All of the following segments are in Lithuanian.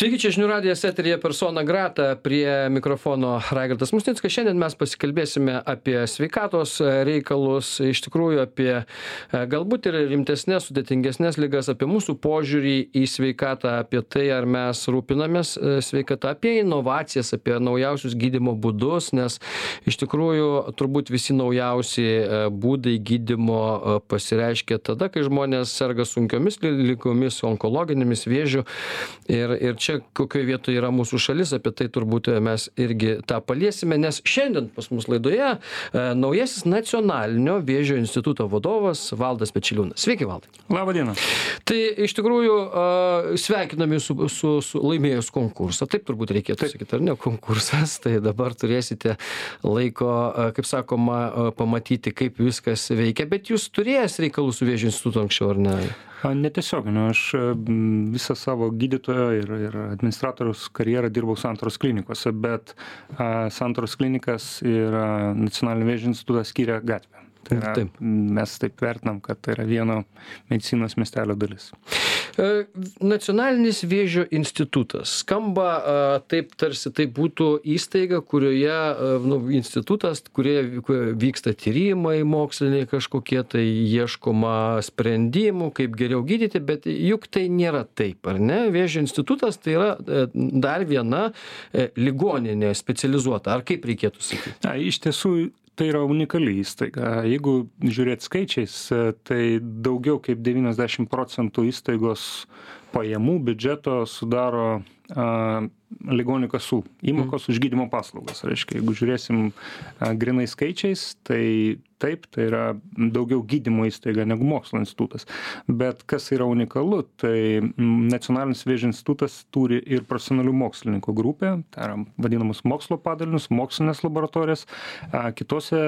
Sveiki, čia žinių radijas eterija persona grata prie mikrofono Raigardas Musnickas. Šiandien mes pasikalbėsime apie sveikatos reikalus, iš tikrųjų apie e, galbūt ir rimtesnės, sudėtingesnės lygas, apie mūsų požiūrį į sveikatą, apie tai, ar mes rūpinamės e, sveikatą, apie inovacijas, apie naujausius gydimo būdus, nes iš tikrųjų turbūt visi naujausi e, būdai gydimo pasireiškia tada, kai žmonės serga sunkiomis lygomis, onkologinėmis vėžių. Ir, ir čia kokioj vietoj yra mūsų šalis, apie tai turbūt mes irgi tą paliesime, nes šiandien pas mus laidoje e, naujasis nacionalinio vėžio instituto vadovas Valdas Pečiliūnas. Sveiki, Valdai. Labą dieną. Tai iš tikrųjų e, sveikiname su, su, su laimėjus konkursą, taip turbūt reikėtų taip. sakyti, ar ne konkursas, tai dabar turėsite laiko, e, kaip sakoma, e, pamatyti, kaip viskas veikia, bet jūs turėjęs reikalų su vėžio institutu anksčiau, ar ne? Netiesioginiu, aš visą savo gydytojo ir, ir administratoriaus karjerą dirbau santaros klinikose, bet santaros klinikas ir nacionalinio vėžio institutas skiria gatvę. Tai yra, taip. Mes taip vertinam, kad tai yra vieno medicinos miestelio dalis. E, nacionalinis vėžio institutas skamba taip, tarsi tai būtų įstaiga, kurioje, nu, institutas, kurioje vyksta tyrimai moksliniai kažkokie, tai ieškoma sprendimų, kaip geriau gydyti, bet juk tai nėra taip, ar ne? Vėžio institutas tai yra e, dar viena e, ligoninė specializuota, ar kaip reikėtų sakyti? Na, iš tiesų tai yra unikali įstaiga. Jeigu žiūrėt skaičiais tai daugiau kaip devyniasdešim procentų įstaigos pajamų biudžeto sudaro ligonių kasų įmokos už gydymo paslaugas. Reiškia jeigu žiūrėsim a grynai skaičiais tai taip tai yra daugiau gydymo įstaiga negu mokslo institutas. Bet kas yra unikalu tai nacionalinis vėžio institutas turi ir profesionalių mokslininkų grupę tai yra vadinamus mokslo padalinius mokslines laboratorijas kitose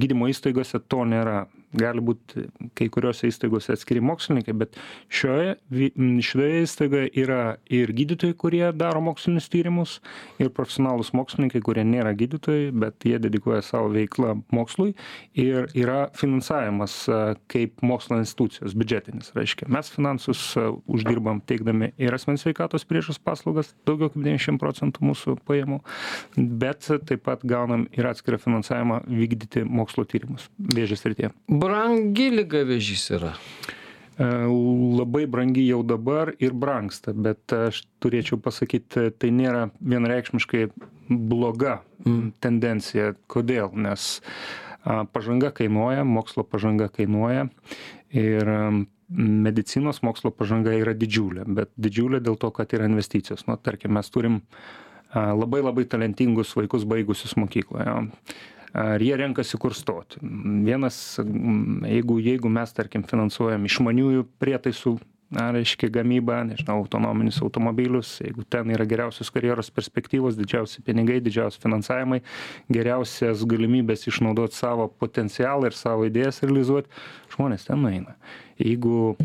gydymo įstaigose to nėra gali būt kai kuriose įstaigose atskiri mokslininkai bet šioje vi šitoje įstaigoje yra ir gydytojai kurie daro mokslinius tyrimus ir profesionalūs mokslininkai kurie nėra gydytojai bet jie dedikuoja savo veiklą mokslui. Ir yra finansavimas kaip mokslo institucijos biudžetinis reiškia. Mes finansus uždirbam teikdami ir asmens sveikatos priežiūros paslaugas daugiau kaip devyniasdešim procentų mūsų pajamų bet taip pat gaunam ir atskirą finansavimą vykdyti mokslo tyrimus vėžio srityje brangi liga vėžys yra? E, labai brangi jau dabar ir brangsta, bet aš turėčiau pasakyti, tai nėra vienreikšmiškai bloga mm. tendencija. Kodėl? Nes pažanga kainuoja, mokslo pažanga kainuoja ir medicinos mokslo pažanga yra didžiulė, bet didžiulė dėl to, kad yra investicijos. Nu, tarkim, mes turim labai labai talentingus vaikus baigusius mokykloje ar jie renkasi kur stoti vienas jeigu jeigu mes tarkim finansuojam išmaniųjų prietaisų reiškia gamybą nežinau autonominius automobilius jeigu ten yra geriausios karjeros perspektyvos didžiausi pinigai didžiausi finansavimai geriausios galimybės išnaudot savo potencialą ir savo idėjas realizuot žmonės ten nueina. Jeigu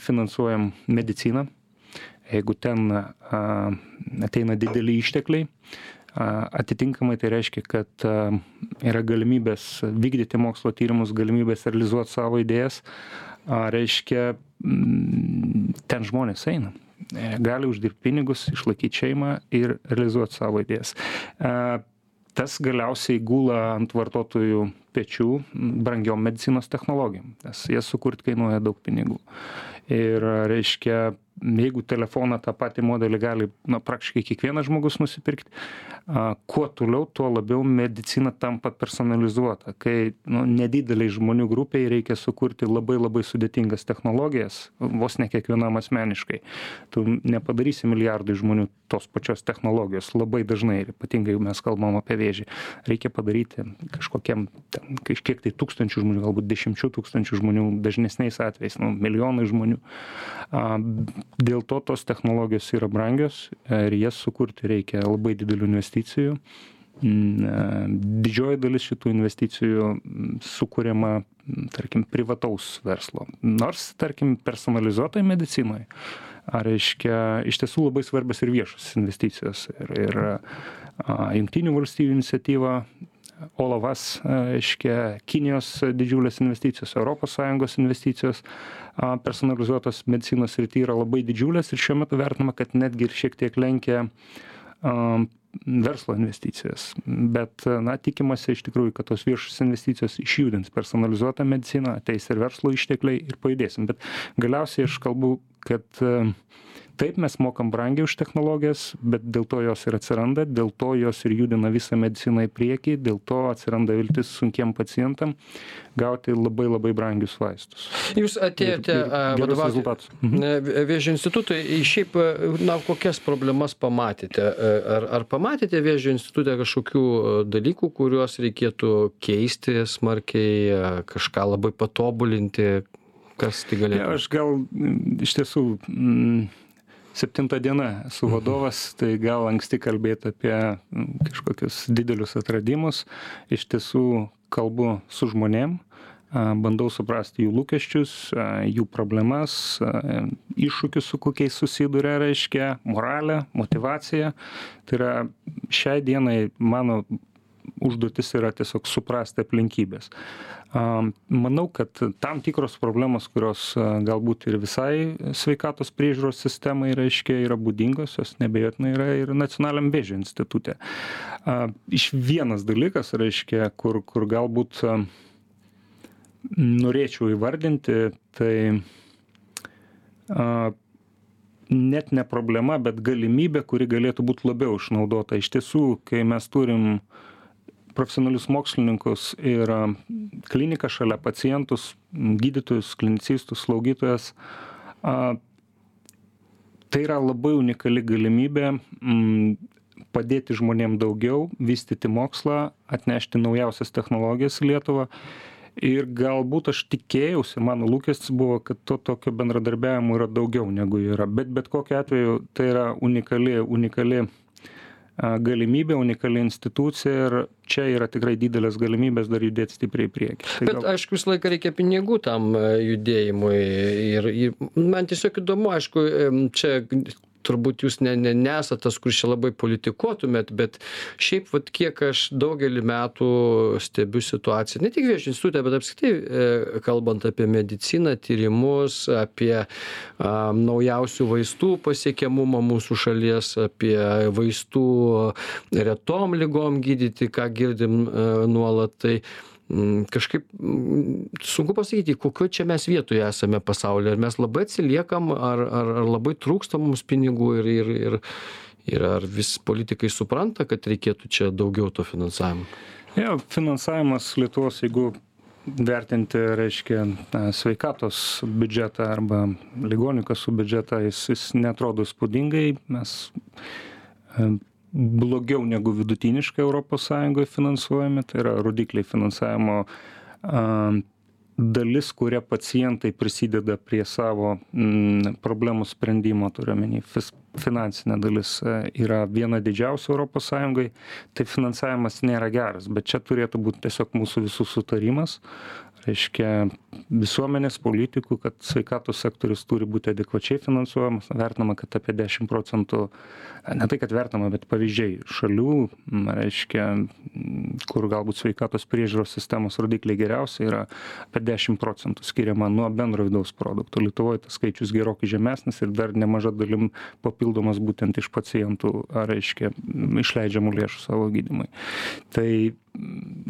finansuojam mediciną jeigu ten ateina dideli ištekliai atitinkamai tai reiškia kad yra galimybės vykdyti mokslo tyrimus galimybės realizuot savo idėjas. Reiškia ten žmonės eina. E, gali uždirbt pinigus išlaikyt šeimą ir realizuot savo idėjas. Tas galiausiai gula ant vartotojų pečių brangiom medicinos technologijom nes jas sukurt kainuoja daug pinigų. Ir reiškia jeigu telefoną tą patį modelį gali na praktiškai kiekvienas žmogus nusipirkt a kuo toliau tuo labiau medicina tampa personalizuota. Kai nu nedidelei žmonių grupei reikia sukurti labai labai sudėtingas technologijas vos ne kiekvienam asmeniškai. Tu nepadarysi milijardui žmonių tos pačios technologijos labai dažnai ir ypatingai mes kalbam apie vėžį. Reikia padaryti kažkokiem ten kažkiek tai tūkstančių žmonių galbūt dešimčių tūkstančių žmonių dažnesniais atvejais nu milijonai žmonių. Dėl to tos technologijos yra brangios ir jas sukurti reikia labai didelių investicijų. Mm, didžioji dalis šitų investicijų sukuriama tarkim privataus verslo. Nors tarkim personalizuotoj medicinoj ar reiškia iš tiesų labai svarbios ir viešos investicijos. Ir ir a jungtinių valstijų iniciatyva olavas, reiškia Kinijos didžiulės investicijos, ES investicijos personalizuotos medicinos rytyje yra labai didžiulės ir šiuo metu vertinama, kad netgi ir šiek tiek lenkia verslo investicijas. Bet, na, tikimasi iš tikrųjų, kad tos viešos investicijos išjudins personalizuotą mediciną, ateis ir verslo ištekliai ir pajudėsim. Bet galiausiai aš kalbu, kad taip mes mokam brangiai už technologijas bet dėl to jos ir atsiranda dėl to jos ir judina visą mediciną į priekį dėl to atsiranda viltis sunkiem pacientam gauti labai labai brangius vaistus. Jūs atėjote vadovauti mhm. vėžio institutui. Šiaip na kokias problemas pamatėte? Ar ar pamatėte vėžio institute kažkokių dalykų kuriuos reikėtų keisti smarkiai kažką labai patobulinti? Kas tai galėtų aš gal iš tiesų septinta diena esu mhm. vadovas tai gal anksti kalbėt apie kažkokius didelius atradimus iš tiesų kalbu su žmonėm bandau suprasti jų lūkesčius jų problemas iššūkius su kokiais susiduria reiškia moralę motyvaciją tai yra šiai dienai mano užduotis yra tiesiog suprasti aplinkybės Manau, kad tam tikros problemos, kurios galbūt ir visai sveikatos priežiūros sistemai reiškia, yra būdingos, jos nebejotinai yra ir nacionaliniam vėžio institutė. Iš vienas dalykas, reiškia, kur, kur galbūt norėčiau įvardinti, tai net ne problema, bet galimybė, kuri galėtų būti labiau išnaudota. Iš tiesų, kai mes turim uh, profesionalius mokslininkus ir kliniką šalia pacientus, gydytojus, klinicistus, slaugytojas. Tai yra labai unikali galimybė padėti žmonėm daugiau, vystyti mokslą, atnešti naujausias technologijas į Lietuvą. Ir galbūt aš tikėjausi, mano lūkestis buvo, kad to tokio bendradarbiavimo yra daugiau negu yra. Bet bet kokiu atveju tai yra unikali, unikali galimybė, unikali institucija ir čia yra tikrai didelės galimybės dar judėti stipriai į priekį. Tai Bet gal... aišku, visą laiką reikia pinigų tam judėjimui ir, ir man tiesiog įdomu, aišku, čia turbūt jūs ne ne nesat tas kuris čia labai politikuotumėt bet šiaip vat kiek aš daugelį metų stebiu situaciją ne tik vėžio institute bet apskritai e, kalbant apie mediciną tyrimus apie a naujausių vaistų pasiekiamumą mūsų šalies apie vaistų retom ligom gydyti ką girdim e, nuolat tai kažkaip mm, sunku pasakyti kokioj čia mes vietoj esame pasaulyje. Ar mes labai atsiliekam ar ar ar labai trūksta mums pinigų ir ir ir ir ar vis politikai supranta kad reikėtų čia daugiau to finansavimo? Jo finansavimas lietuvos jeigu vertinti reiškia sveikatos biudžetą arba ligonių kasų biudžetą jis jis neatrodo įspūdingai. Mes blogiau negu vidutiniškai europos sąjungoj finansuojami. Tai yra rodikliai finansavimo dalis kuria pacientai prisideda prie savo m problemų sprendimo turiu omeny fis finansinė dalis yra viena europos sąjungoj tai finansavimas nėra geras. Bet čia turėtų būt tiesiog mūsų visų sutarimas. Reiškia visuomenės politikų kad sveikatos sektorius turi būti adekvačiai finansuojamas. Vertinama kad apie dešim procentų ne tai kad vertinama bet pavyzdžiai šalių reiškia kur galbūt sveikatos priežiūros sistemos rodikliai geriausi yra apie dešim procentų skiriama nuo bendro vidaus produkto. Lietuvoj tas skaičius gerokai žemesnis ir dar nemaža dalim papildomas būtent iš pacientų reiškia išleidžiamų lėšų savo gydymui tai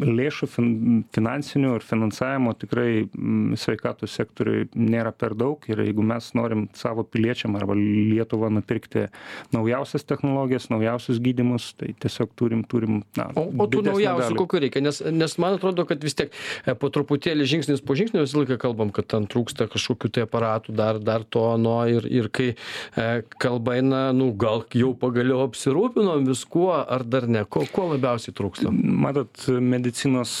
lėšų fin finansinių ir finansavimo tikrai sveikatos sektoriui nėra per daug ir jeigu mes norim savo piliečiam arba lietuvą nupirkti naujausias technologijas naujausius gydymus tai tiesiog turim turim na o o tų naujausių kokių reikia? Nes nes man atrodo kad vis tiek e, po truputėlį žingsnis po žingsnio visą laiką kalbam kad ten trūksta kažkokių tai aparatų dar dar to ano ir ir kai e, kalba eina nu gal jau pagaliau apsirūpinom viskuo ar dar ne? Ko ko labiausiai trūksta? Matot medicinos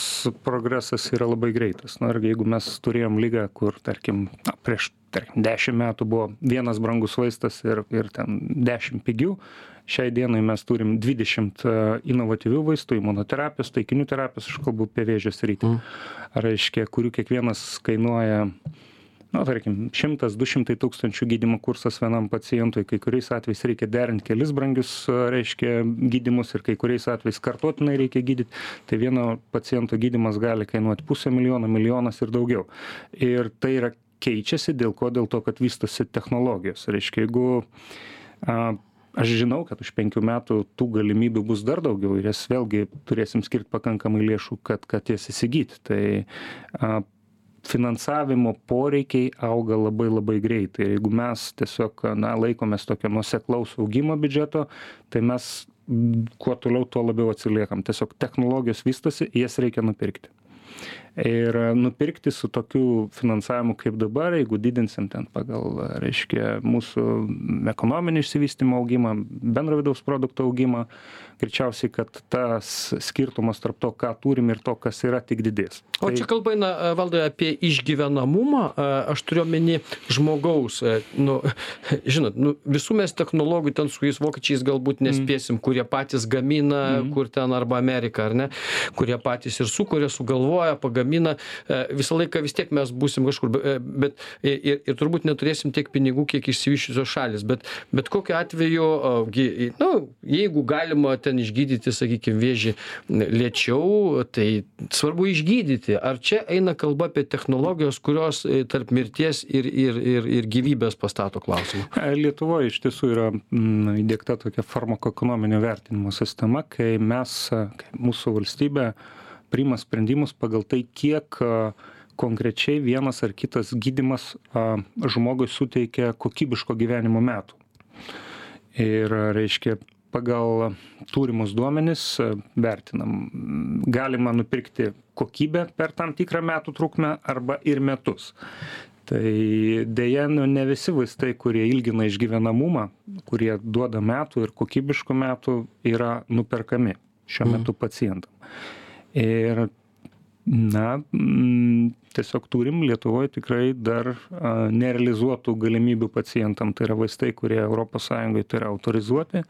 progresas yra labai greitas. Na ir jeigu mes turėjom ligą kur tarkim na prieš tarkim dešim metų buvo vienas brangus vaistas ir ir ten dešim pigių. Šiai dienai mes turim dvidešimt e, inovatyvių vaistų imunoterapijos taikinių terapijos aš kalbu apie vėžio sritį. Reiškia kurių kiekvienas kainuoja na tarkim šimtas du šimtai tūkstančių gydymo kursas vienam pacientui kai kuriais atvejais reikia derint kelis brangius reiškia gydymus ir kai kuriais atvejais kartotinai reikia gydyt. Tai vieno paciento gydymas gali kainuot pusę milijono milijonas ir daugiau. Ir tai yra keičiasi dėl ko? Dėl to kad vystosi technologijos. Reiškia jeigu a aš žinau kad už penkių metų tų galimybių bus dar daugiau ir jas vėlgi turėsim skirt pakankamai lėšų kad kad jas įsigyt tai a finansavimo poreikiai auga labai labai greitai. Ir jeigu mes tiesiog na laikomės tokio nuoseklaus augimo biudžeto tai mes kuo toliau tuo labiau atsiliekam. Tiesiog technologijos vystosi jas reikia nupirkti ir nupirkti su tokiu finansavimu kaip dabar jeigu didinsim ten pagal reiškia mūsų ekonominį išsivystymo augimą bendro vidaus produkto augimą greičiausiai kad tas skirtumas tarp to ką turim ir to kas yra tik didės. O čia kalba eina valdai apie išgyvenamumą. Aš turiu omeny žmogaus nu žinot nu visų mes technologijų ten su jais vokiečiais galbūt nespėsim kurie patys gamina kur ten arba amerika ar ne kurie patys ir sukuria sugalvoja paga gamina e, visą laiką vis tiek mes būsim kažkur e, bet ir, ir turbūt neturėsim tiek pinigų, kiek išsivyščiusios šalis, bet, bet kokiu atveju, nu, jeigu galima ten išgydyti, sakykime, vėžį lėčiau, tai svarbu išgydyti. Ar čia eina kalba apie technologijos, kurios e, tarp mirties ir, ir, ir, ir gyvybės pastato klausimą? Lietuvoje iš tiesų yra mm, įdėkta tokia farmakoekonominio vertinimo sistema, kai mes, kai mūsų valstybė, priima sprendimus pagal tai kiek konkrečiai vienas ar kitas gydymas žmogui suteikia kokybiško gyvenimo metų. Ir reiškia, pagal turimus duomenis vertinam, galima nupirkti kokybę per tam tikrą metų trukmę arba ir metus. Tai dėja, nu, ne visi vaistai, kurie ilgina išgyvenamumą, kurie duoda metų ir kokybiškų metų, yra nuperkami šiuo mhm. metu pacientam ir na mm, tiesiog turim lietuvoj tikrai dar nerealizuotų galimybių pacientam tai yra vaistai kurie sąjungoj tai yra autorizuoti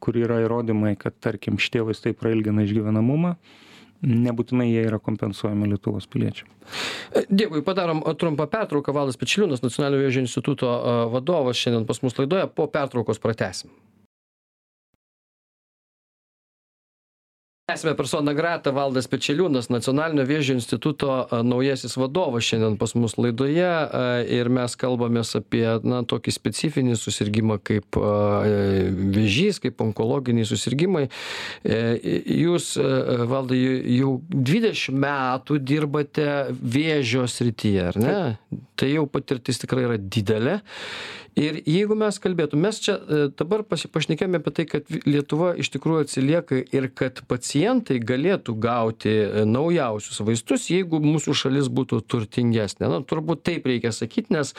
kur yra įrodymai kad tarkim šitie vaistai prailgina išgyvenamumą nebūtinai jie yra kompensuojami lietuvos piliečiam. Dėkui, padarom trumpą pertrauką. Valas Pečiliūnas, Nacionalinio vėžio instituto vadovas, šiandien pas mus laidoje. Po pertraukos pratesim. Tęsiame persona grata valdas pečeliūnas nacionalinio vėžio instituto naujasis vadovas šiandien pas mus laidoje ir mes kalbamės apie na tokį specifinį susirgimą kaip vėžys kaip onkologiniai susirgimai. E, jūs valdai jau dvidešim metų dirbate vėžio srityje ar ne? Tai jau patirtis tikrai yra didelė ir jeigu mes kalbėtum mes čia e, dabar pasi pašnekėjome apie tai kad lietuva iš tikrųjų atsilieka ir kad pacientai galėtų gauti e, naujausius vaistus jeigu mūsų šalis būtų turtingesnė. Na turbūt taip reikia sakyt nes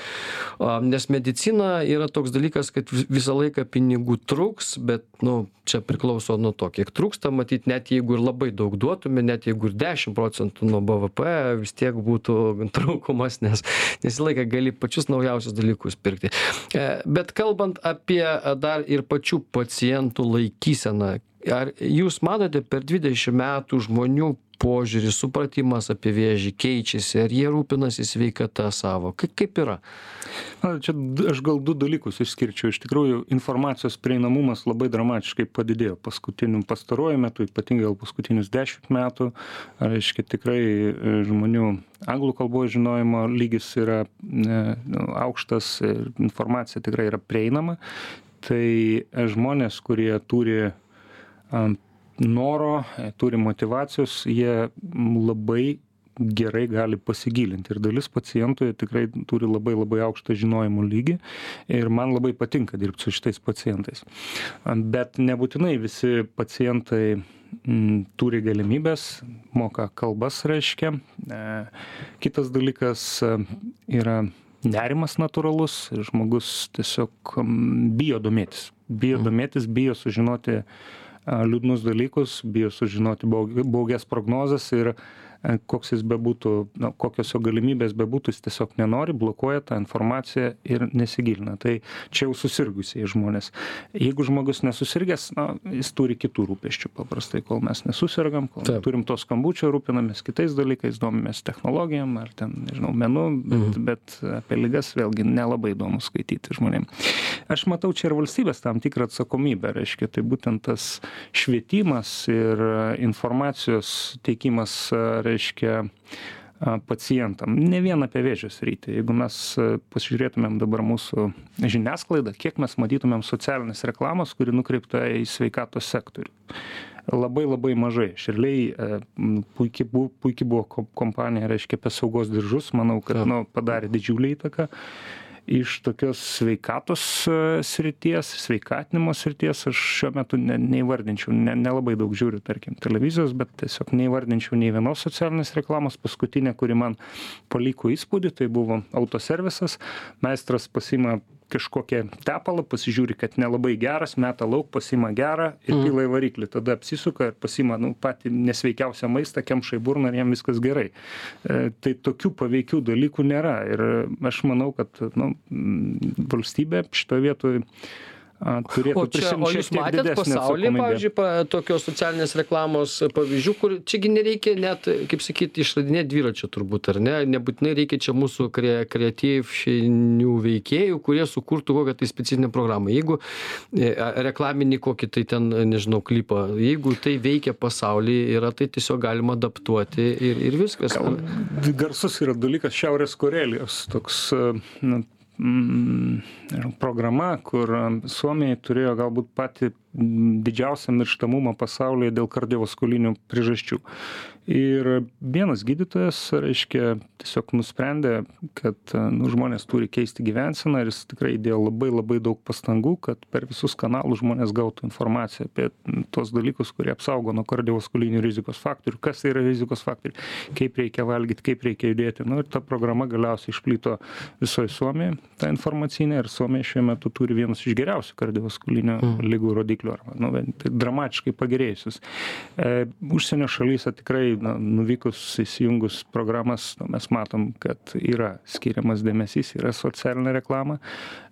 a nes medicina yra toks dalykas kad visą laiką pinigų trūks bet nu čia priklauso nuo to kiek trūksta matyt net jeigu ir labai daug duotume net jeigu ir dešim procentų nuo bvp vis tiek būtų trūkumas nes nes visą laiką gali pačius naujausius dalykus pirkti. E, bet kalbant apie e, dar ir pačių pacientų laikyseną, ar jūs manote per 20 metų žmonių požiūris, supratimas apie vėžį keičiasi, ar jie rūpinasi sveikata savo, kaip, kaip yra? Na, čia aš gal du dalykus išskirčiau. Iš tikrųjų, informacijos prieinamumas labai dramatiškai padidėjo paskutiniu pastaruoju metu, ypatingai gal paskutinius dešimt metų. Reiškia, tikrai e, žmonių anglų kalbos žinojimo lygis yra ne, nu, aukštas informacija tikrai yra prieinama. Tai e, žmonės, kurie turi noro, turi motivacijos, jie labai gerai gali pasigilinti ir dalis pacientų tikrai turi labai labai aukštą žinojimo lygį ir man labai patinka dirbti su šitais pacientais. Bet nebūtinai visi pacientai mm, turi galimybės, moka kalbas reiškia. E, kitas dalykas e, yra nerimas natūralus, žmogus tiesiog bijo domėtis, bijo mhm. domėtis, bijo sužinoti liūdnus dalykus, bijo sužinoti baugias prognozes ir koks jis bebūtų, na, kokios jo galimybės bebūtų, jis tiesiog nenori, blokuoja tą informaciją ir nesigilina. Tai čia jau susirgusiai žmonės. Jeigu žmogus nesusirgęs, na, jis turi kitų rūpeščių paprastai, kol mes nesusirgam, kol Taip. turim to skambučio, rūpinamės kitais dalykais, domimės technologijom ar ten, nežinau, menu, bet, mhm. bet apie lygas vėlgi nelabai įdomu skaityti žmonėms. Aš matau čia ir valstybės tam tikrą atsakomybę, reiškia, tai būtent tas švietimas ir informacijos teikimas, reiškia, pacientam. Ne vien apie vėžio sritį. Jeigu mes pasižiūrėtumėm dabar mūsų žiniasklaidą, kiek mes matytumėm socialinės reklamos, kuri nukreipta į sveikatos sektorių. Labai labai mažai. Širliai puikiai buvo, puikiai buvo kompanija, reiškia, apie saugos diržus, manau, kad nu, padarė didžiulį įtaką iš tokios sveikatos e, srities sveikatinimo srities aš šiuo metu ne neįvardinčiau ne nelabai daug žiūriu tarkim televizijos bet tiesiog neįvardinčiau nei vienos socialinės reklamos. Paskutinė kuri man paliko įspūdį tai buvo autoservisas. Meistras pasiima kažkokią tepalą pasižiūri kad nelabai geras meta lauk pasiima gerą ir mhm. pila į variklį. Tada apsisuka ir pasiima nu patį nesveikiausią maistą kemša į burną ir jam viskas gerai. E, tai tokių paveikių dalykų nėra. Ir aš manau kad nu valstybė šitoj vietoj turėtų čia, o jūs matėt pasaulyje, pavyzdžiui, pa, tokios socialinės reklamos pavyzdžių, kur čiagi nereikia net, kaip sakyti, išradinėti dviračio turbūt, ar ne? Nebūtinai reikia čia mūsų kre, kreatyvinių veikėjų, kurie sukurtų kokią tai specifinę programą. Jeigu e, reklaminį kokį tai ten, nežinau, klipą, jeigu tai veikia pasaulyje, yra tai tiesiog galima adaptuoti ir, ir viskas. Gal, garsus yra dalykas Šiaurės Korelijos, toks na, mm, programa, kur Suomiai turėjo galbūt patį didžiausią mirštamumą pasaulyje dėl kardiovaskulinių priežasčių. Ir vienas gydytojas, reiškia, tiesiog nusprendė, kad nu, žmonės turi keisti gyvenseną ir jis tikrai įdėjo labai labai daug pastangų, kad per visus kanalus žmonės gautų informaciją apie tos dalykus, kurie apsaugo nuo kardiovaskulinių rizikos faktorių, kas tai yra rizikos faktoriai, kaip reikia valgyti, kaip reikia judėti. Nu, ir ta programa galiausiai išplito visoje Suomijoje, ta informacinė, ir Suomija šiuo metu turi vienus iš geriausių kardiovaskulinių mm. lygų rodiklių, arba nu, tai dramatiškai pagerėjusius. E, užsienio šalyse tikrai na nuvykus įsijungus programas nu mes matom kad yra skiriamas dėmesys yra socialinė reklama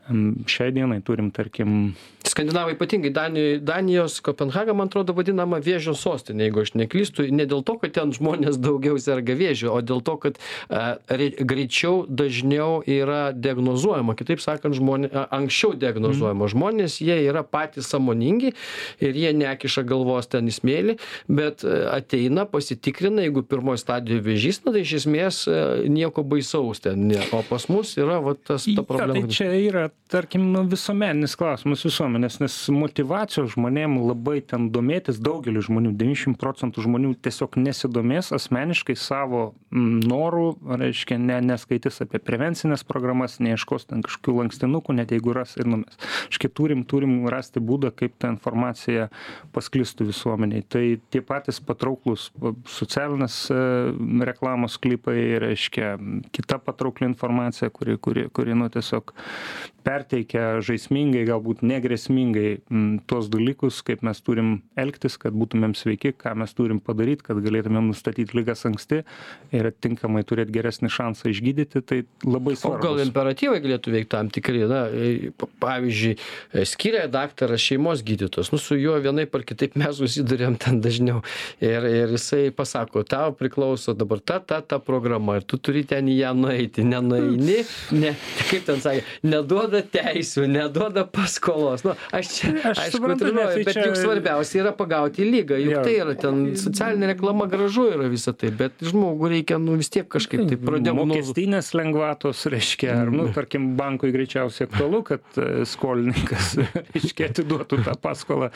Šiai dienai turim, tarkim. Skandinavai ypatingai Danijos, Danijos Kopenhaga, man atrodo, vadinama vėžio sostinė, jeigu aš neklystu, ne dėl to, kad ten žmonės daugiau serga vėžiu, o dėl to, kad a, re, greičiau, dažniau yra diagnozuojama. Kitaip sakant, žmonė, a, anksčiau diagnozuojama. Mm. Žmonės, jie yra patys samoningi ir jie nekiša galvos ten į smėlį, bet ateina, pasitikrina, jeigu pirmoji stadijoje vėžys, na, tai iš esmės nieko baisaus ten. Ne. O pas mus yra va, tas ta problema. Ja, tai čia yra tarkim nu visuomeninis klausimas visuomenės nes motyvacijos žmonėm labai ten domėtis daugeliui žmonių devyniasdešim procentų žmonių tiesiog nesidomės asmeniškai savo noru reiškia ne neskaitys apie prevencines programas neieškos ten kažkokių lankstinukų net jeigu ras ir numes. Reiškia turim turim rasti būdą kaip ta informacija pasklistų visuomenėj tai tie patys patrauklūs socialinės e, reklamos klipai reiškia kita patraukli informacija kuri kuri kuri nu tiesiog perteikia žaismingai galbūt negrėsmingai tuos dalykus kaip mes turim elgtis kad būtumėm sveiki ką mes turim padaryt kad galėtumėm nustatyt ligas anksti ir atitinkamai turėt geresnį šansą išgydyti tai labai svarbu o gal imperatyvai galėtų veikt tam tikri na e, pavyzdžiui e, skiria daktaras šeimos gydytojas nu su juo vienaip ar kitaip mes susiduriam ten dažniau. Ir ir jisai pasako tau priklauso dabar ta ta ta programa ir tu turi ten į ją nueiti. Nenueini ne kaip ten sakė neduoda teisių, neduoda paskolos. Nu, aš čia, aš aišku, trinuoju, tai bet juk svarbiausia yra pagauti lygą. Juk tai yra ten socialinė reklama gražu yra visą tai, bet žmogų reikia nu, vis tiek kažkaip tai pradėti. Mokestinės lengvatos reiškia, ar, nu, tarkim, bankui greičiausiai aktualu, kad e, skolininkas, reiškia, atiduotų tą paskolą.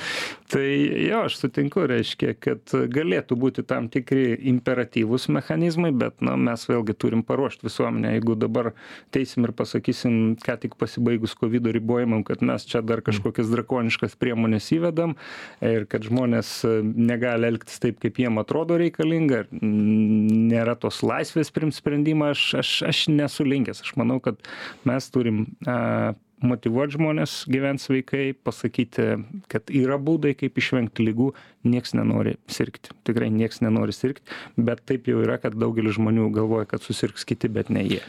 Tai jo, aš sutinku, reiškia, kad galėtų būti tam tikri imperatyvūs mechanizmai, bet na, mes vėlgi turim paruošti visuomenę. Jeigu dabar teisim ir pasakysim, ką tik pasibaigus kovido ribojimam kad mes čia dar kažkokias drakoniškas priemones įvedam ir kad žmonės e, negali elgtis taip kaip jiem atrodo reikalinga nėra tos laisvės priimt sprendimą. Aš aš aš nesu linkęs. Aš manau kad mes turim a motyvuot žmones gyvent sveikai pasakyti kad yra būdai kaip išvengti ligų. Nieks nenori sirgti. Tikrai nieks nenori sirgt bet taip jau yra kad daugelis žmonių galvoja kad susirgs kiti bet ne jie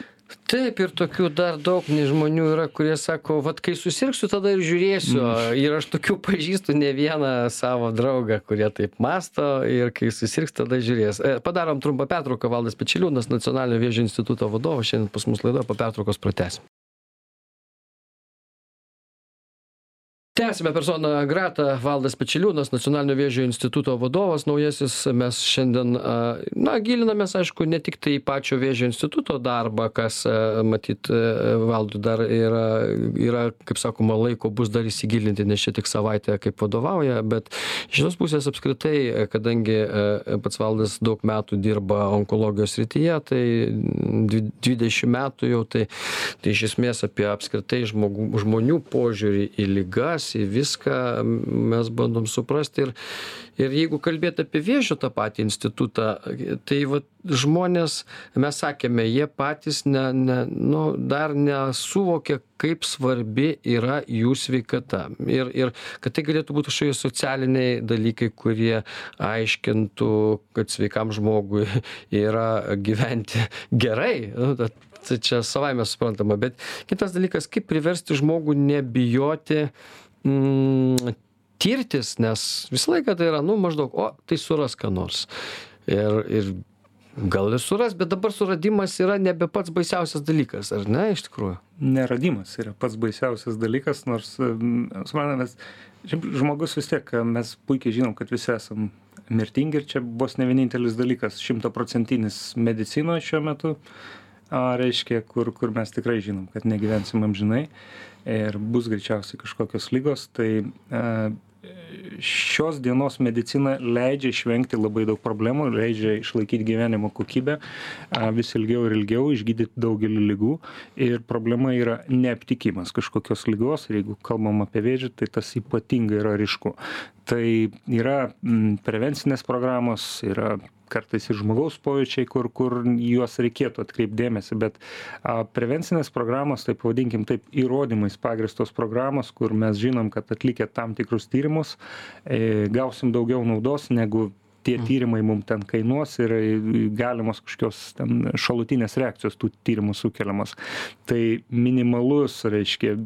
taip ir tokių dar daug žmonių yra kurie sako vat kai susirgsiu tada ir žiūrėsiu. Ir aš tokių pažįstu ne vieną savo draugą kurie taip mąsto ir kai susirgs tada žiūrės. E, padarom trumpą pertrauką valdas pečeliūnas nacionalinio vėžio instituto vadovas. Šiandien pas mus laidoje po pertraukos pratęsim tęsiame persona grata valdas pečeliūnas nacionalinio vėžio instituto vadovas naujasis. Mes šiandien a na gilinamės aišku ne tiktai į pačio vėžio instituto darbą kas matyt valdui dar yra yra kaip sakoma laiko bus dar įsigilinti nes čia tik savaitė kaip vadovauja bet iš kitos pusės apskritai kadangi pats valdas daug metų dirba onkologijos srityje tai dvi dvidešim metų jau tai tai iš esmės apie apskritai žmogų žmonių požiūrį į ligas į viską mes bandom suprasti. Ir ir jeigu kalbėt apie vėžio tą patį institutą tai vat žmonės mes sakėme jie patys ne ne nu dar nesuvokia kaip svarbi yra jų sveikata. Ir ir kad tai galėtų būt kažkokie socialiniai dalykai kurie aiškintų kad sveikam žmogui yra gyventi gerai. Nu tai čia savaime suprantama. Bet kitas dalykas kaip priversti žmogų nebijoti mm, tirtis, nes visą laiką tai yra, nu, maždaug, o, tai suras ką nors. Ir, ir gal ir suras, bet dabar suradimas yra nebe pats baisiausias dalykas, ar ne, iš tikrųjų? Neradimas yra pats baisiausias dalykas, nors, suprantame, žmogus vis tiek, mes puikiai žinom, kad visi esam mirtingi ir čia bus ne vienintelis dalykas, šimtaprocentinis medicinoje šiuo metu, a, reiškia, kur, kur mes tikrai žinom, kad negyvensim amžinai ir bus greičiausiai kažkokios ligos, tai šios dienos medicina leidžia išvengti labai daug problemų, leidžia išlaikyti gyvenimo kokybę vis ilgiau ir ilgiau, išgydyti daugelį lygų. Ir problema yra neaptikimas kažkokios lygos. Ir jeigu kalbam apie vėžį, tai tas ypatingai yra ryšku. Tai yra prevencinės programos, yra kartais ir žmogaus pojūčiai, kur, kur juos reikėtų atkreipti dėmesį, bet a, prevencinės programos, taip pavadinkim, taip įrodymais pagristos programos, kur mes žinom, kad atlikę tam tikrus tyrimus, e, gausim daugiau naudos negu tie mm. tyrimai mum ten kainuos ir e, galimos kažkokios ten šalutinės reakcijos tų tyrimų sukeliamos. Tai minimalus, reiškia,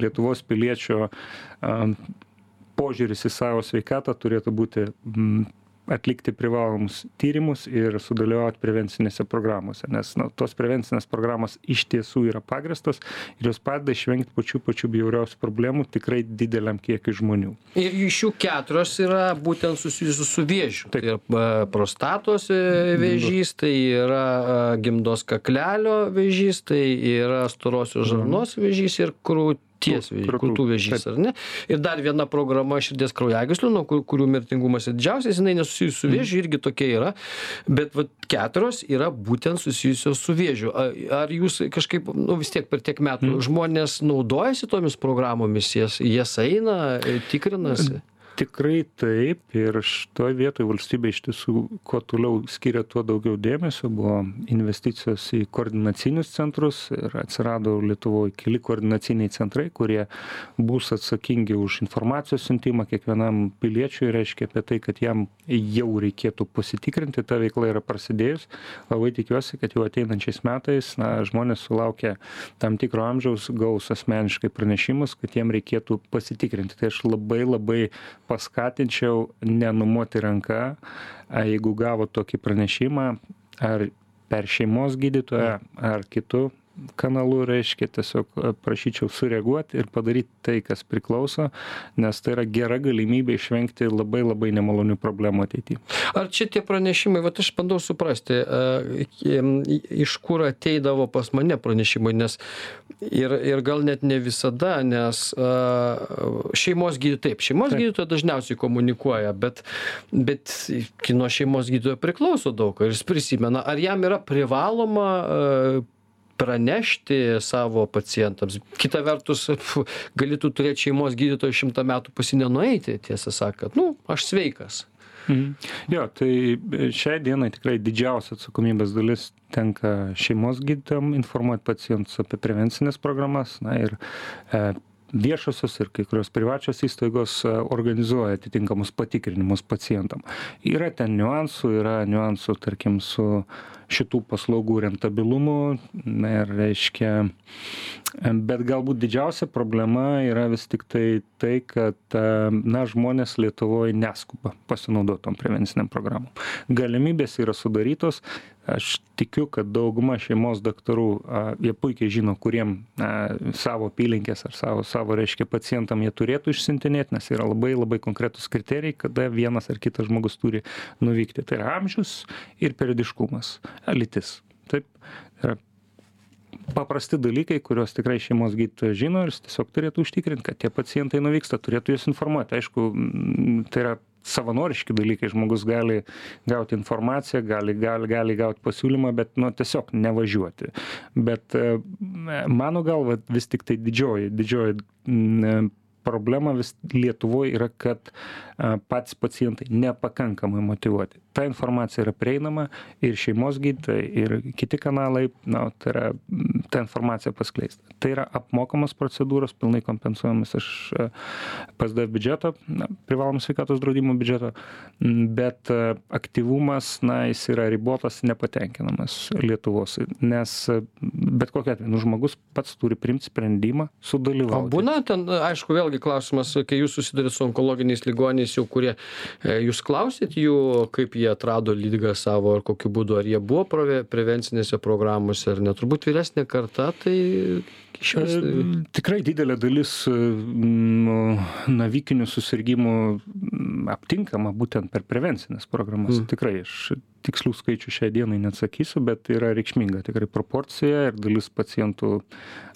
Lietuvos piliečio požiūris į savo sveikatą turėtų būti atlikti privalomus tyrimus ir sudalyvaut prevencinėse programose nes nu tos prevencinės programos iš tiesų yra pagrįstos ir jos padeda išvengt pačių pačių bjauriausių problemų tikrai dideliam kiekiui žmonių. Ir iš jų keturios yra būtent susijusios su vėžiu. Tai yra prostatos e, vėžys tai yra gimdos kaklelio vėžys tai yra storosios žarnos vėžys ir krū krūties krūtų vėžys, ar ne? Ir dar viena programa širdies kraujagyslių, nuo kur, kurių mirtingumas yra didžiausias, jinai nesusijusi su vėžiu, irgi tokia yra, bet vat, keturios yra būtent susijusios su vėžiu. Ar jūs kažkaip, nu vis tiek per tiek metų, mm. žmonės naudojasi tomis programomis, jas, jas eina, tikrinasi? Tikrai taip ir šitoj vietoj valstybė iš tiesų kuo toliau skiria tuo daugiau dėmesio. Buvo investicijos į koordinacinius centrus ir atsirado lietuvoj keli koordinaciniai centrai kurie bus atsakingi už informacijos siuntimą kiekvienam piliečiui. Reiškia apie tai kad jam jau reikėtų pasitikrinti ta veikla yra prasidėjus. Labai tikiuosi kad jau ateinančiais metais na žmonės sulaukę tam tikro amžiaus gaus asmeniškai pranešimus kad jiem reikėtų pasitikrinti. Tai aš labai labai paskatinčiau nenumoti ranka, jeigu gavo tokį pranešimą, ar per šeimos gydytoją, ar kitų kanalu reiškia tiesiog prašyčiau sureaguot ir padaryt tai kas priklauso nes tai yra gera galimybė išvengti labai labai nemalonių problemų ateity. Ar čia tie pranešimai vat aš bandau suprasti iš kur ateidavo pas mane pranešimai nes ir ir gal net ne visada nes šeimos gydy taip šeimos gydytoja dažniausiai komunikuoja bet bet gi nuo šeimos gydytojo priklauso daug ar jis prisimena ar jam yra privaloma pranešti savo pacientams. Kita vertus fu gali tu turėt šeimos gydytoją šimtą metų pas jį nenueiti tiesą sakant. Nu aš sveikas. Mhm. Jo, tai šiai dienai tikrai didžiausia atsakomybės dalis tenka šeimos gydytojams informuoti pacientus apie prevencinės programas na, ir e, viešosios ir kai kurios privačios įstaigos e, organizuoja atitinkamus patikrinimus pacientam. Yra ten niuansų, yra niuansų, tarkim, su šitų paslaugų rentabilumu, na, ir reiškia, bet galbūt didžiausia problema yra vis tik tai kad, e, na, žmonės Lietuvoje neskuba pasinaudotom prevenciniam programom. Galimybės yra sudarytos, aš tikiu kad dauguma šeimos daktarų a jie puikiai žino kuriem a savo apylinkės ar savo savo reiškia pacientam jie turėtų išsiuntinėt nes yra labai labai konkretūs kriterijai kada vienas ar kitas žmogus turi nuvykti. Tai yra amžius ir periodiškumas lytis. Taip yra paprasti dalykai kuriuos tikrai šeimos gydytojas žino ir jis tiesiog turėtų užtikrint kad tie pacientai nuvyksta turėtų juos informuot aišku tai yra savanoriški dalykai žmogus gali gauti informaciją gali gali gali gaut pasiūlymą bet nu tiesiog nevažiuoti. Bet e, mano galva vis tiktai didžioji didžioji problema vis lietuvoj yra kad patys pacientai nepakankamai motyvuoti ta informacija yra prieinama ir šeimos gydytojai ir kiti kanalai na tai yra tą informaciją paskleist tai yra apmokamos procedūros pilnai kompensuojamos iš psd biudžeto na privalomo sveikatos draudimo biudžeto bet aktyvumas na jis yra ribotas nepatenkinamas lietuvos. Nes bet kokiu atveju nu žmogus pats turi priimt sprendimą sudalyvauti. O būna ten aišku vėlgi klausimas kai jūs susiduriat su onkologiniais ligoniais jau kurie e, jūs klausiat jų kaip jie atrado ligą savo ar kokiu būdu ar jie buvo prevencinėse programose ar ne? Turbūt vyresnė karta tai išvis e, tikrai didelė dalis nu navikinių susirgimų aptinkama būtent per prevencines programas. Mm. tikrai aš tikslių skaičių šiai dienai neatsakysiu bet yra reikšminga. Tikrai proporcija ir dalis pacientų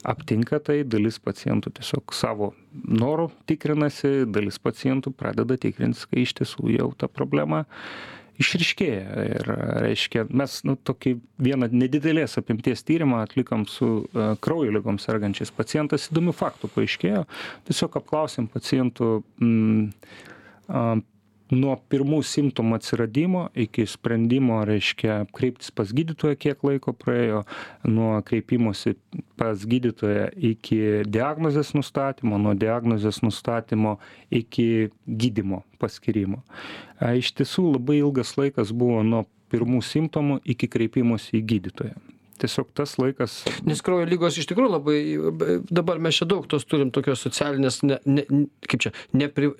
aptinka tai dalis pacientų tiesiog savo noru tikrinasi dalis pacientų pradeda tikrintis kai iš tiesų jau ta problema išryškėja. Ir reiškia mes nu tokį vieną nedidelės apimties tyrimą atlikom su e, kraujo ligom sergančiais. Pacientais įdomių faktų paaiškėjo. Tiesiog apklausėm pacientų mm, nuo pirmų simptomų atsiradimo iki sprendimo reiškia kreiptis pas gydytoją kiek laiko praėjo nuo kreipimosi pas gydytoją iki diagnozės nustatymo nuo diagnozės nustatymo iki gydymo paskyrimo. A iš tiesų labai ilgas laikas buvo nuo pirmų simptomų iki kreipimosi į gydytoją tiesiog tas laikas nes kraujo ligos iš tikrųjų labai dabar mes čia daug tos turim tokios socialinės ne ne kaip čia nepri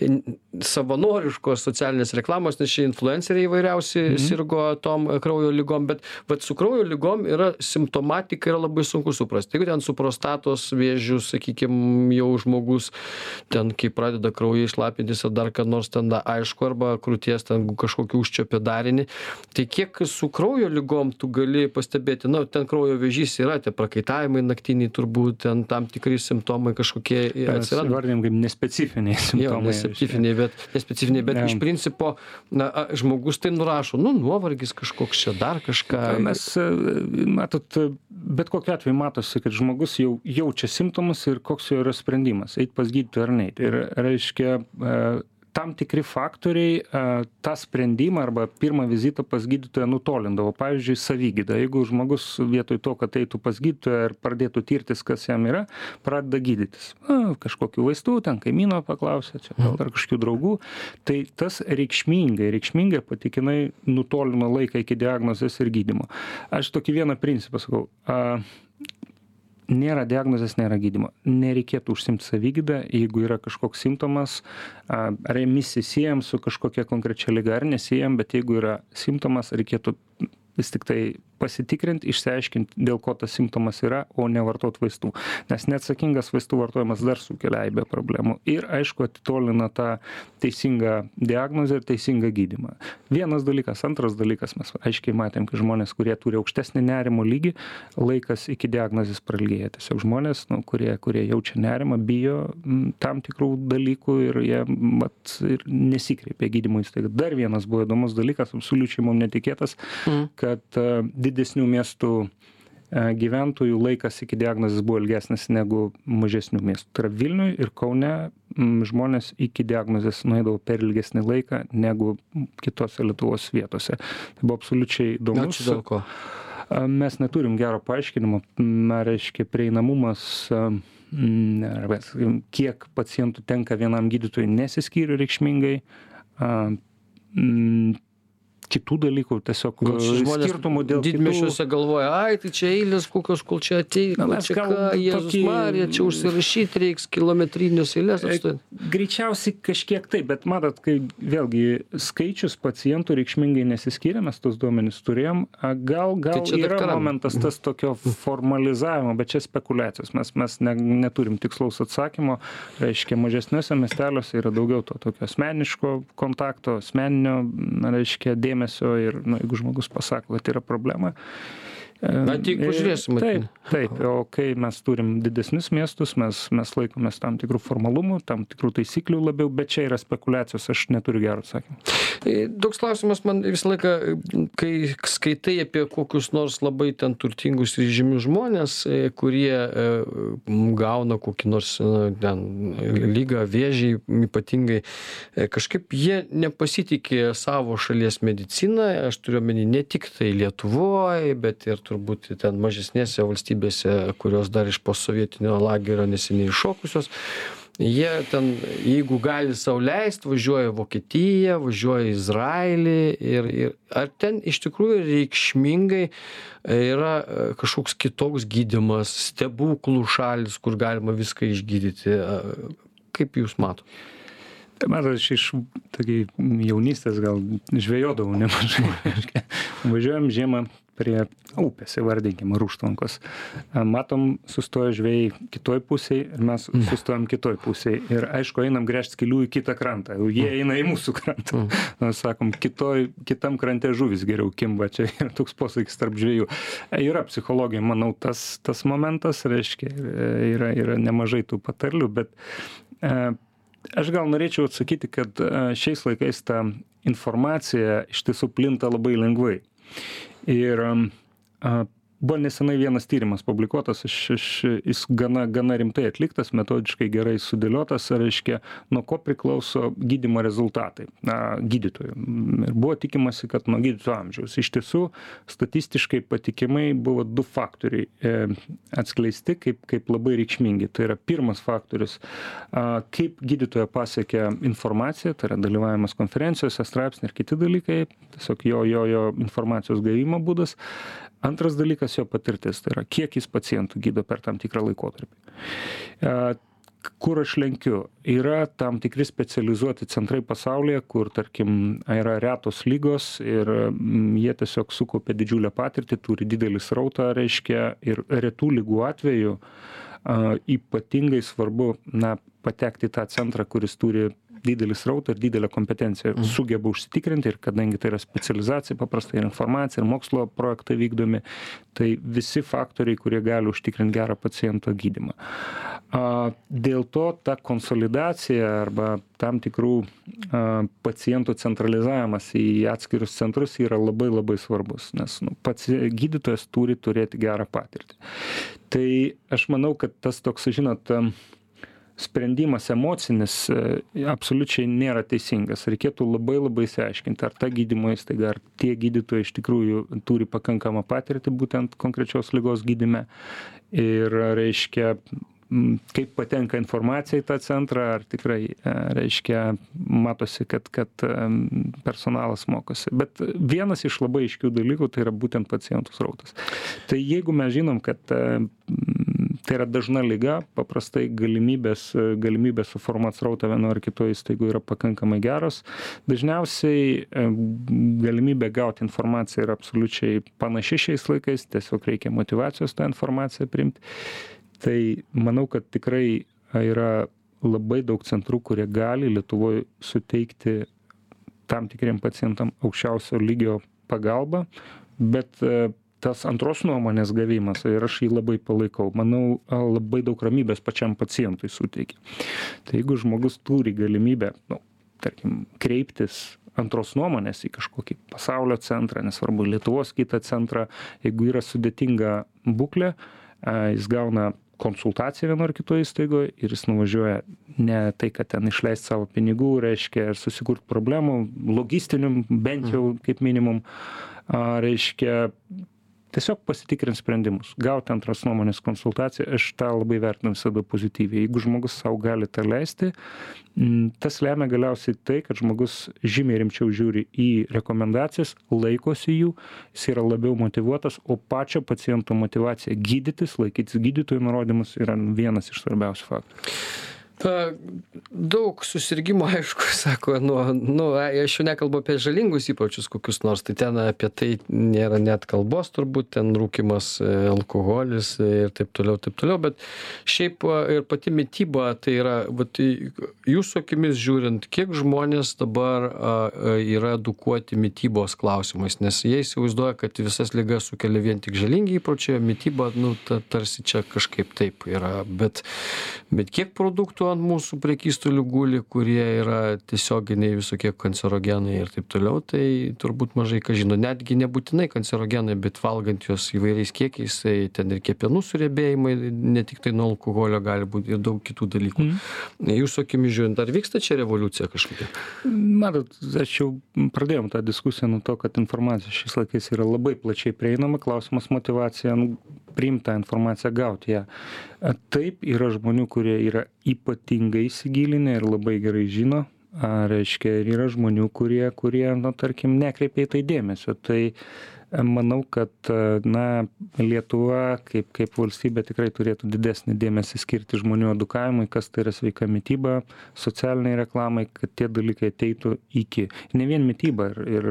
savanoriškos socialinės reklamos nes čia influenceriai įvairiausi sirgo tom kraujo ligom bet vat su kraujo ligom yra simptomatiką yra labai sunku suprast. Jeigu ten su prostatos vėžiu sakykim jau žmogus ten kai pradeda kraujai šlapintis ar dar ką nors ten aišku arba krūties ten kažkokį užčiuopė darinį tai kiek su kraujo ligom tu gali pastebėti nu ten kraujo vėžys yra tie prakaitavimai naktiniai turbūt ten tam tikri simptomai kažkokie atsiranda. įvardijam kaip nespecifiniai simptomai. nespecifiniai bet nespecifiniai bet iš principo na a žmogus tai nurašo nu nuovargis kažkoks čia dar kažką. Mes e, matot bet kokiu atveju matosi kad žmogus jau jaučia simptomus ir koks jo yra sprendimas eit pas gydytoją ar neit. Ir reiškia e, tam tikri faktoriai a tą sprendimą arba pirmą vizitą pas gydytoją nutolindavo. Pavyzdžiui savigyda. Jeigu žmogus vietoj to kad eitų pas gydytoją ir pradėtų tirtis kas jam yra pradeda gydytis. Na kažkokių vaistų ten kaimyno paklausia čia gal dar kažkokių draugų. Tai tas reikšmingai reikšmingai patikimai nutolino laiką iki diagnozės ir gydymo. Aš tokį vieną principą sakau. A nėra diagnozės nėra gydymo. Nereikėtų užsiimt savigyda jeigu yra kažkoks simptomas ar emisį siejam su kažkokia konkrečia liga ar nesiejam bet jeigu yra simptomas reikėtų vis tiktai pasitikrint išsiaiškint dėl ko tas simptomas yra o ne vartot vaistų. Nes neatsakingas vaistų vartojimas dar sukelia aibę problemų ir aišku atitolina tą teisingą diagnozę ir teisingą gydymą. Vienas dalykas. Antras dalykas. Mes aiškiai matėm kad žmonės kurie turi aukštesnį nerimo lygį laikas iki diagnozės prailgėja. Tiesiog žmonės nu kurie kurie jaučia nerimą bijo tam tikrų dalykų ir jie vat ir nesikreipia į gydymo įstaigą. Dar vienas buvo įdomus dalykas absoliučiai mum netikėtas Mhm. kad a, didesnių miestų gyventojų laikas iki diagnozės buvo ilgesnis negu mažesnių miestų. Tai yra Vilniui ir Kaune žmonės iki diagnozės nuėdavo per ilgesnį laiką negu kitose Lietuvos vietose. Tai buvo absoliučiai įdomu. Ačiū dėl ko. Mes neturim gero paaiškinimo, na, reiškia, prieinamumas, arba, kiek pacientų tenka vienam gydytojui nesiskyrė reikšmingai kitų dalykų, tiesiog žmonės skirtumų dėl didmešiuose kitų... galvoja, ai, tai čia eilės kokios, kol čia ateina, čia ką, Jėzus tokį- Marija, čia užsirašyti reiks kilometrinius eilės atstovėti. Greičiausiai kažkiek taip, bet matot, kai vėlgi skaičius pacientų reikšmingai nesiskyrė, mes tos duomenys turėjom, gal, gal Tai yra daktaram. momentas tas tokio formalizavimo, bet čia spekulacijos, mes, mes ne, neturim tikslaus atsakymo, reiškia, mažesniuose miesteliuose yra daugiau to tokio asmeniško kontakto, asmeninio, reiškia, dėmesio ir, na, jeigu žmogus pasako, kad yra problema. Na, tik pažiūrėsim, Taip, matyt. taip, o kai mes turim didesnius miestus, mes, mes laikomės tam tikrų formalumų, tam tikrų taisyklių labiau, bet čia yra spekulacijos, aš neturiu gero atsakymą. E, Toks klausimas man visą laiką, e, kai skaitai apie kokius nors labai ten turtingus ir žymius žmonės, e, kurie e, gauna kokį nors ten lygą, vėžį ypatingai, e, kažkaip jie nepasitikė savo šalies mediciną, aš turiu omeny ne tik tai Lietuvoje, bet ir turbūt ten mažesnėse valstybėse, kurios dar iš posovietinio lagerio neseniai iššokusios. Jie ten, jeigu gali sau leisti, važiuoja Vokietiją, važiuoja Izraelį ir, ir ar ten iš tikrųjų reikšmingai yra e, kažkoks kitoks gydimas, stebuklų šalis, kur galima viską išgydyti. A, Kaip jūs matote? Tai matot, aš iš tokiai jaunystės gal žvejodavau nemažai. Važiuojam žiemą prie upės, įvardinkime, rūštvankos. Matom, sustoja žvėjai kitoj pusėje ir mes sustojam kitoj pusėje. Ir aišku, einam gręžti skilių į kitą krantą. Jau Jie eina į mūsų krantą. Na, sakom, kitoj, kitam krante žuvis geriau kimba. Čia yra toks posakis tarp žvėjų. Yra psichologija, manau, tas, tas momentas, reiškia, yra, yra nemažai tų patarlių, bet e, Aš gal norėčiau atsakyti, kad e, šiais laikais ta informacija iš tiesų plinta labai lengvai. Ir um, a, buvo nesenai vienas tyrimas publikuotas, aš, aš, jis gana, gana rimtai atliktas, metodiškai gerai sudėliotas, reiškia, nuo ko priklauso gydimo rezultatai na, gydytojų. Ir buvo tikimasi, kad nuo gydytojo amžiaus. Iš tiesų, statistiškai patikimai buvo du faktoriai e, atskleisti kaip, kaip labai reikšmingi. Tai yra pirmas faktorius, a, kaip gydytojo pasiekia informacija, tai yra dalyvavimas konferencijose, straipsniai ir kiti dalykai, tiesiog jo, jo, jo informacijos gavimo būdas. Antras dalykas jo patirtis, tai yra kiek jis pacientų gydo per tam tikrą laikotarpį. E, Kur aš lenkiu? Yra tam tikri specializuoti centrai pasaulyje, kur, tarkim, yra retos lygos ir mm, jie tiesiog sukaupia didžiulę patirtį, turi didelį srautą, reiškia, ir retų lygų atveju ypatingai svarbu, na, patekti į tą centrą, kuris turi didelį srautą ir didelę kompetenciją sugeba užsitikrinti ir kadangi tai yra specializacija paprastai ir informacija ir mokslo projektai vykdomi, tai visi faktoriai, kurie gali užtikrinti gerą paciento gydimą. A, Dėl to ta konsolidacija arba tam tikrų a, pacientų centralizavimas į atskirius centrus yra labai labai svarbus, nes nu, pats gydytojas turi turėti gerą patirtį. Tai aš manau, kad tas toks, žinot, sprendimas emocinis e, absoliučiai nėra teisingas. Reikėtų labai labai įsiaiškinti, ar ta gydymo įstaiga, ar tie gydytojai iš tikrųjų turi pakankamą patirtį būtent konkrečios lygos gydime. Ir reiškia, kaip patenka informacija į tą centrą, ar tikrai, e, reiškia, matosi, kad, kad em, personalas mokosi. Bet vienas iš labai aiškių dalykų tai yra būtent pacientų srautas. Tai jeigu mes žinom, kad e, tai yra dažna lyga, paprastai galimybės, galimybės suformuoti srautą vienoje ar kitoje įstaigoje yra pakankamai geros. Dažniausiai e, galimybė gauti informaciją yra absoliučiai panaši šiais laikais, tiesiog reikia motivacijos tą informaciją priimti. Tai manau, kad tikrai yra labai daug centrų, kurie gali Lietuvoje suteikti tam tikriem pacientam aukščiausio lygio pagalbą, bet e, tas antros nuomonės gavimas ir aš jį labai palaikau. Manau labai daug ramybės pačiam pacientui suteikia tai jeigu žmogus turi galimybę nu tarkim kreiptis antros nuomonės į kažkokį pasaulio centrą nesvarbu lietuvos kitą centrą jeigu yra sudėtinga būklė jis gauna konsultaciją vienoj ar kitoj įstaigoj ir jis nuvažiuoja ne tai kad ten išleist savo pinigų reiškia ir susikurt problemų logistinių bent jau kaip minimum a reiškia tiesiog pasitikrint sprendimus gaut antros nuomonės konsultaciją. Aš tą labai vertinu visada pozityviai. Jeigu žmogus sau gali tą leisti m, tas lemia galiausiai tai kad žmogus žymiai rimčiau žiūri į rekomendacijas laikosi jų jis yra labiau motyvuotas o pačio paciento motyvacija gydytis laikytis gydytojų nurodymus yra vienas iš svarbiausių faktorių ta daug susirgimų aišku sako nuo nu aš jau nekalbu apie žalingus įpročius kokius nors tai ten apie tai nėra net kalbos turbūt ten rūkymas e, alkoholis ir taip toliau taip toliau bet šiaip ir pati mityba tai yra vat jūsų akimis žiūrint kiek žmonės dabar yra edukuoti mitybos klausimais nes jie įsivaizduoja kad visas ligas sukelia vien tik žalingi įpročiai o mityba nu ta tarsi čia kažkaip taip yra bet bet kiek produktų ant mūsų prekystalių guli kurie yra tiesioginiai visokie kancerogenai ir taip toliau tai turbūt mažai kas žino. Netgi nebūtinai kancerogenai bet valgant juos įvairiais kiekiais tai ten ir kepenų suriebėjimai ne tiktai nuo alkoholio gali būt ir daug kitų dalykų. Jūsų akimis žiūrint ar vyksta čia revoliucija kažkokia? Matot aš jau pradėjom tą diskusiją nuo to kad informacija šiais laikais yra labai plačiai prieinama. Klausimas motyvacija nu priimt tą informaciją gaut ją. Taip yra žmonių kurie yra ypatingai įsigilinę ir labai gerai žino a reiškia ir yra žmonių kurie kurie nu tarkim nekreipia į tai dėmesio. Tai manau kad na lietuva kaip kaip valstybė tikrai turėtų didesnį dėmesį skirti žmonių edukavimui kas tai yra sveika mityba socialinei reklamai kad tie dalykai ateitų iki ne vien mityba ir ir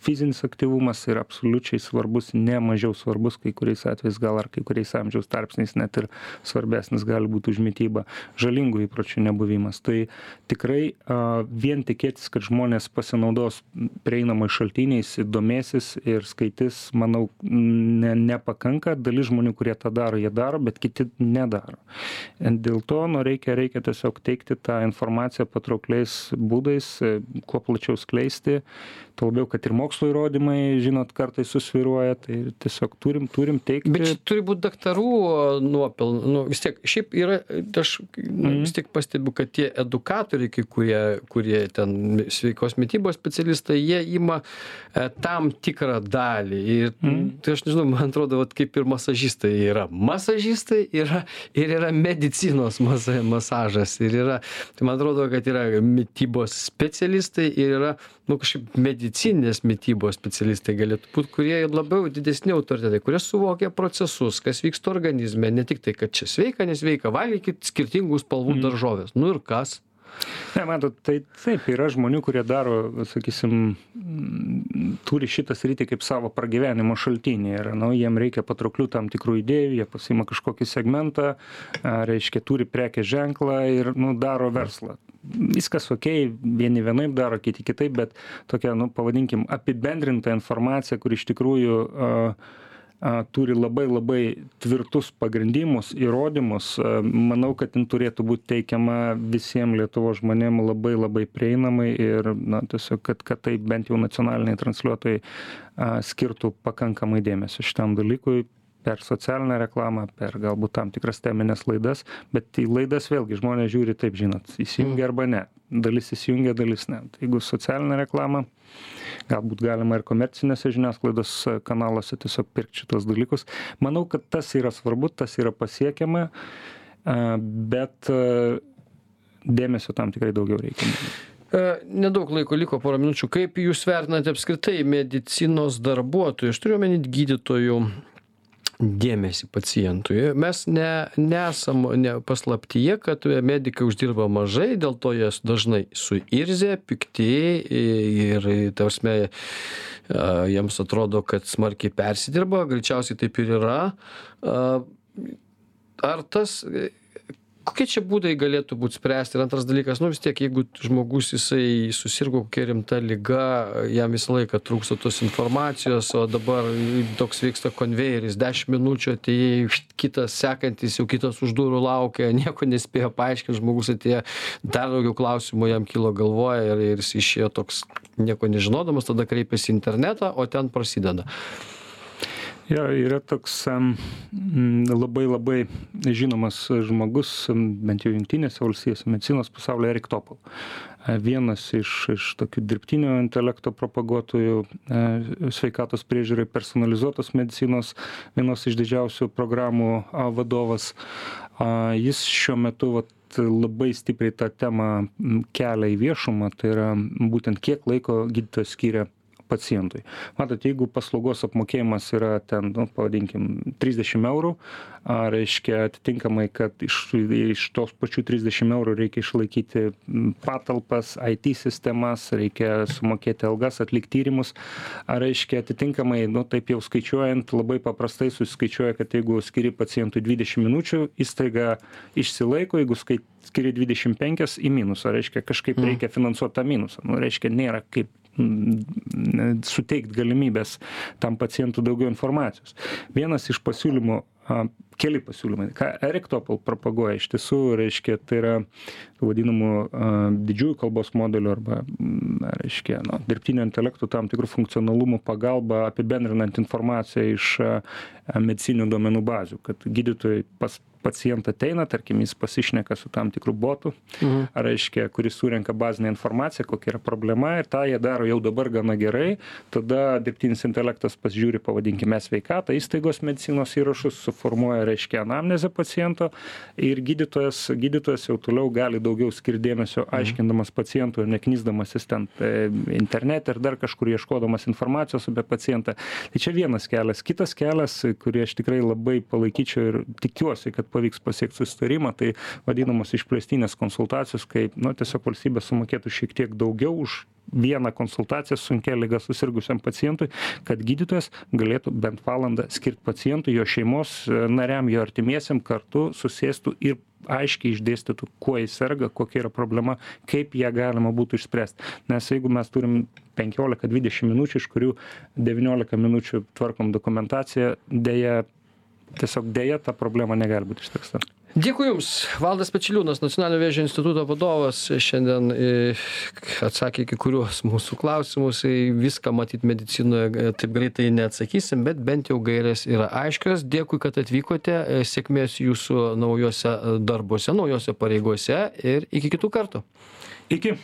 fizinis aktyvumas yra absoliučiai svarbus ne mažiau svarbus kai kuriais atvejais gal ar kai kuriais amžiaus tarpsniais net ir svarbesnis gali būt už mitybą. Žalingų įpročių nebuvimas. Tai tikrai a vien tikėtis kad žmonės pasinaudos prieinamais šaltiniais domėsis ir skaitys manau ne nepakanka. Dalis žmonių kurie tą daro jie daro bet kiti nedaro. Dėl to nu reikia reikia tiesiog teikti tą informaciją patraukliais būdais kuo plačiau skleisti tuo labiau kad ir mokslo įrodymai žinot kartais susvyruoja tai tiesiog turim turim teikti. Bet čia turi būt daktarų nuopel nu vis tiek šiaip yra aš nu vis tiek pastebiu kad tie edukatoriai kai kurie kurie ten sveikos mitybos specialistai jie ima e, tam tikrą dalį. Ir tai aš nežinau man atrodo vat kaip ir masažistai yra. Masažistai yra ir yra medicinos masa masažas ir yra tai man atrodo kad yra mitybos specialistai ir yra nu kažkaip medicininės mitybos specialistai galėtų būt kurie labiau didesni autoritetai kurie suvokia procesus kas vyksta organizme ne tik tai kad čia sveika nesveika valgykit skirtingų spalvų daržoves nu ir kas ne matot tai taip yra žmonių kurie daro sakysim turi šitą sritį kaip savo pragyvenimo šaltinį. Ir nu jiem reikia patrauklių tam tikrų idėjų jie pasiima kažkokį segmentą reiškia turi prekės ženklą ir nu daro verslą. Viskas okei vieni vienaip daro kiti kitaip bet tokia nu pavadinkim apibendrinta informacija kuri iš tikrųjų a turi labai labai tvirtus pagrindimus įrodymus. Manau kad jin turėtų būt teikiama visiem lietuvos žmonėm labai labai prieinamai ir na tiesiog kad kad tai bent jau nacionaliniai transliuotojai skirtų pakankamai dėmesio šitam dalykui per socialinę reklamą per galbūt tam tikras temines laidas. Bet į laidas vėlgi žmonės žiūri taip žinot įsijungia arba ne. Dalis įsijungia dalis ne. Tai jeigu socialinę reklamą galbūt galima ir komercinėse žiniasklaidos kanaluose tiesiog pirkt šituos dalykus manau kad tas yra svarbu tas yra pasiekiama a bet dėmesio tam tikrai daugiau reikia Nedaug laiko liko, porą minučių. Kaip jūs vertinate apskritai medicinos darbuotojų, aš turiu omeny gydytojų dėmesį pacientui. Mes ne nesam ne paslaptyje kad medikai uždirba mažai dėl to jie dažnai suirzę pikti ir ta prasme jiems atrodo kad smarkiai persidirba greičiausiai taip ir yra. Ar tas kokie čia būdai galėtų būt spręsti? Ir antras dalykas nu vis tiek jeigu žmogus jisai susirgo kokia rimta liga jam visą laiką trūksta tos informacijos o dabar toks vyksta konvejeris dešim minučių atėjai kitas sekantis jau kitas už durų laukia nieko nespėjo paaiškint žmogus atėjo dar daugiau klausimų jam kilo galvoj ir ir jis išėjo toks nieko nežinodamas tada kreipiasi į internetą o ten prasideda Jo, yra toks labai labai žinomas žmogus, bent jau jungtinėse valstijose, medicinos pasaulyje, Erik Topol. Vienas iš, iš tokių dirbtinio intelekto propaguotojų sveikatos priežiūrai personalizuotos medicinos, vienos iš didžiausių programų vadovas. Jis šiuo metu vat, labai stipriai tą temą kelia į viešumą, tai yra būtent kiek laiko gydytojas skiria pacientui. Matot jeigu paslaugos apmokėjimas yra ten nu pavadinkim trisdešim eurų a reiškia atitinkamai kad iš iš tos pačių trisdešim eurų reikia išlaikyti patalpas it sistemas reikia sumokėti algas atlikt tyrimus reiškia atitinkamai nu taip jau skaičiuojant labai paprastai susiskaičiuoja kad jeigu skiri pacientui dvidešim minučių įstaiga išsilaiko jeigu skiri dvidešim penkias į minusą. Reiškia kažkaip reikia finansuot tą minusą. Nu reiškia nėra kaip suteikt galimybes tam pacientui daugiau informacijos. Vienas iš pasiūlymų keli pasiūlymai. Ką Erik Topol propaguoja iš tiesų, reiškia, tai yra vadinamų didžiųjų kalbos modelių arba, reiškia, nu, dirbtinio intelektų tam tikrų funkcionalumų pagalba apibendrinant informaciją iš medicinių duomenų bazių, kad gydytojai pas pacientą ateina, tarkim, jis pasišneka su tam tikru botu, mhm. reiškia, kuris surenka bazinę informaciją, kokia yra problema ir tą jie daro jau dabar gana gerai, tada dirbtinis intelektas pasižiūri, pavadinkime, sveikatą, įstaigos medicinos įrašus, suformuoja reiškia anamnezę paciento ir gydytojas gydytojas jau toliau gali daugiau skirt dėmesio mhm. aiškindamas pacientui ir neknisdamasis ten e, internete ar dar kažkur ieškodamas informacijos apie pacientą tai čia vienas kelias kitas kelias kurį aš tikrai labai palaikyčiau ir tikiuosi kad pavyks pasiekt susitarimą tai vadinamos išplėstinės konsultacijos kai nu tiesiog valstybė sumokėtų šiek tiek daugiau už vieną konsultaciją sunkia liga susirgusiam pacientui kad gydytojas galėtų bent valandą skirt pacientui jo šeimos e, nariam jo artimiesiem kartu susėstų ir aiškiai išdėstytų kuo jis serga kokia yra problema kaip ją galima būtų išspręst. Nes jeigu mes turim penkiolika dvidešim minučių iš kurių devyniolika minučių tvarkom dokumentaciją deja tiesiog deja ta problema negali būt išspręsta dėkui jums. Valdas pečeliūnas nacionalinio vėžio instituto vadovas šiandien e, atsakė į kai kuriuos mūsų klausimus. Į viską matyt medicinoje e, taip greitai neatsakysim bet bent jau gairės yra aiškios. Dėkui kad atvykote. E, sėkmės jūsų naujuose darbuose naujose pareigose ir iki kitų kartų. Iki